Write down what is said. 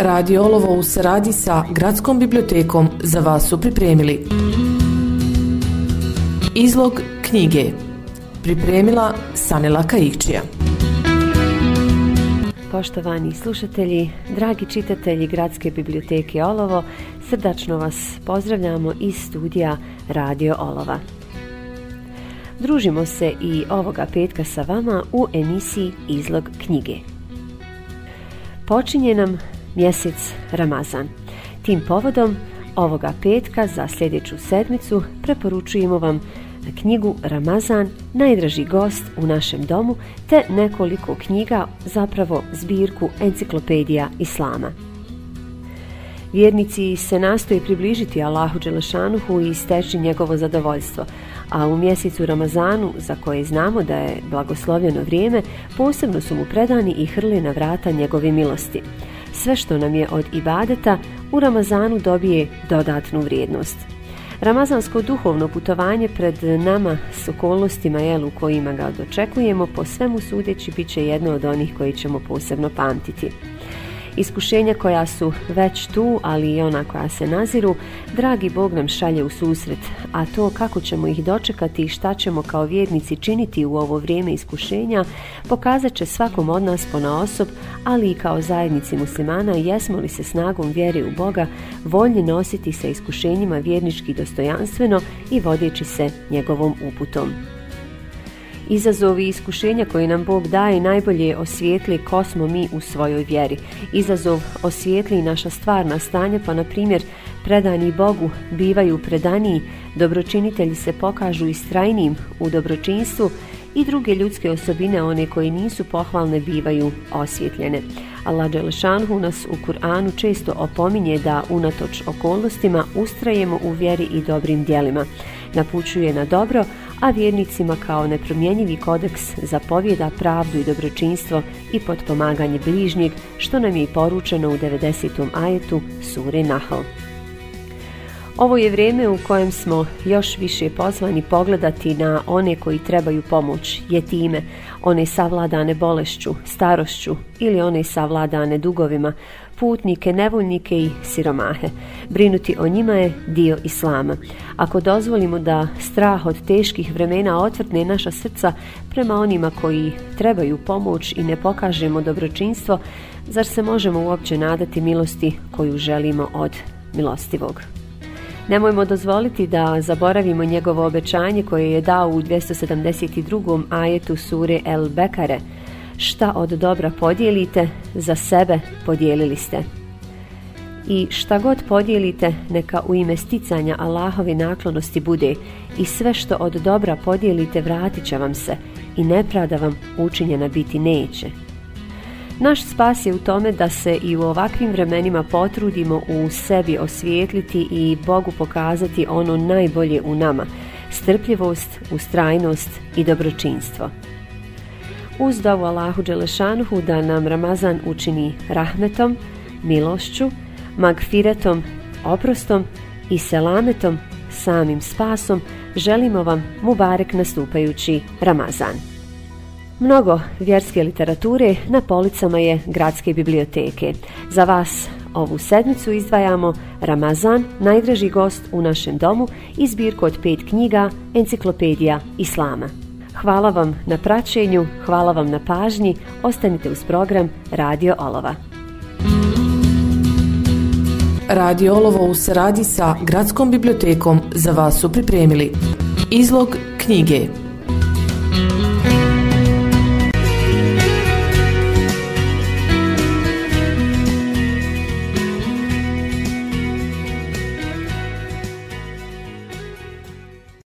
Radio Olovo u saradnji sa Gradskom bibliotekom za vas su pripremili Izlog knjige Pripremila Sanela Kajikčija Poštovani slušatelji, dragi čitatelji Gradske biblioteke Olovo, srdačno vas pozdravljamo iz studija Radio Olova. Družimo se i ovoga petka sa vama u emisiji Izlog knjige. Počinje nam mjesec Ramazan. Tim povodom ovoga petka za sljedeću sedmicu preporučujemo vam knjigu Ramazan, najdraži gost u našem domu, te nekoliko knjiga, zapravo zbirku enciklopedija Islama. Vjernici se nastoje približiti Allahu Đelešanuhu i steći njegovo zadovoljstvo, a u mjesecu Ramazanu, za koje znamo da je blagoslovljeno vrijeme, posebno su mu predani i hrli na vrata njegove milosti. Sve što nam je od ibadeta u Ramazanu dobije dodatnu vrijednost. Ramazansko duhovno putovanje pred nama s okolnostima jel, u kojima ga dočekujemo po svemu sudeći bit će jedno od onih koji ćemo posebno pamtiti. Iskušenja koja su već tu, ali i ona koja se naziru, dragi Bog nam šalje u susret, a to kako ćemo ih dočekati i šta ćemo kao vjernici činiti u ovo vrijeme iskušenja, pokazat će svakom od nas pona osob, ali i kao zajednici muslimana jesmo li se snagom vjere u Boga voljni nositi sa iskušenjima vjernički dostojanstveno i vodeći se njegovom uputom. Izazovi i iskušenja koje nam Bog daje najbolje osvijetli ko smo mi u svojoj vjeri. Izazov osvijetli naša stvarna stanja, pa na primjer predani Bogu bivaju predaniji, dobročinitelji se pokažu istrajnijim u dobročinstvu i druge ljudske osobine, one koje nisu pohvalne, bivaju osvjetljene. Allah Đelešanhu nas u Kur'anu često opominje da unatoč okolnostima ustrajemo u vjeri i dobrim dijelima. Napućuje na dobro, a vjernicima kao nepromjenjivi kodeks zapovjeda pravdu i dobročinstvo i potpomaganje bližnjeg, što nam je i poručeno u 90. ajetu Sure Nahl. Ovo je vrijeme u kojem smo još više pozvani pogledati na one koji trebaju pomoć, jetime, one savladane bolešću, starošću ili one savladane dugovima, putnike, nevoljnike i siromahe. Brinuti o njima je dio Islama. Ako dozvolimo da strah od teških vremena otvrtne naša srca prema onima koji trebaju pomoć i ne pokažemo dobročinstvo, zar se možemo uopće nadati milosti koju želimo od milostivog? Nemojmo dozvoliti da zaboravimo njegovo obećanje koje je dao u 272. ajetu sure El Bekare. Šta od dobra podijelite, za sebe podijelili ste. I šta god podijelite, neka u ime sticanja Allahove naklonosti bude i sve što od dobra podijelite vratit će vam se i nepravda vam učinjena biti neće. Naš spas je u tome da se i u ovakvim vremenima potrudimo u sebi osvijetliti i Bogu pokazati ono najbolje u nama, strpljivost, ustrajnost i dobročinstvo. Uz dovu Allahu Đelešanuhu da nam Ramazan učini rahmetom, milošću, magfiretom, oprostom i selametom, samim spasom, želimo vam Mubarek nastupajući Ramazan. Mnogo vjerske literature na policama je gradske biblioteke. Za vas ovu sedmicu izdvajamo Ramazan, najdraži gost u našem domu i zbirku od pet knjiga Enciklopedija Islama. Hvala vam na praćenju, hvala vam na pažnji, ostanite uz program Radio Olova. Radio Olovo u saradi sa Gradskom bibliotekom za vas su pripremili Izlog knjige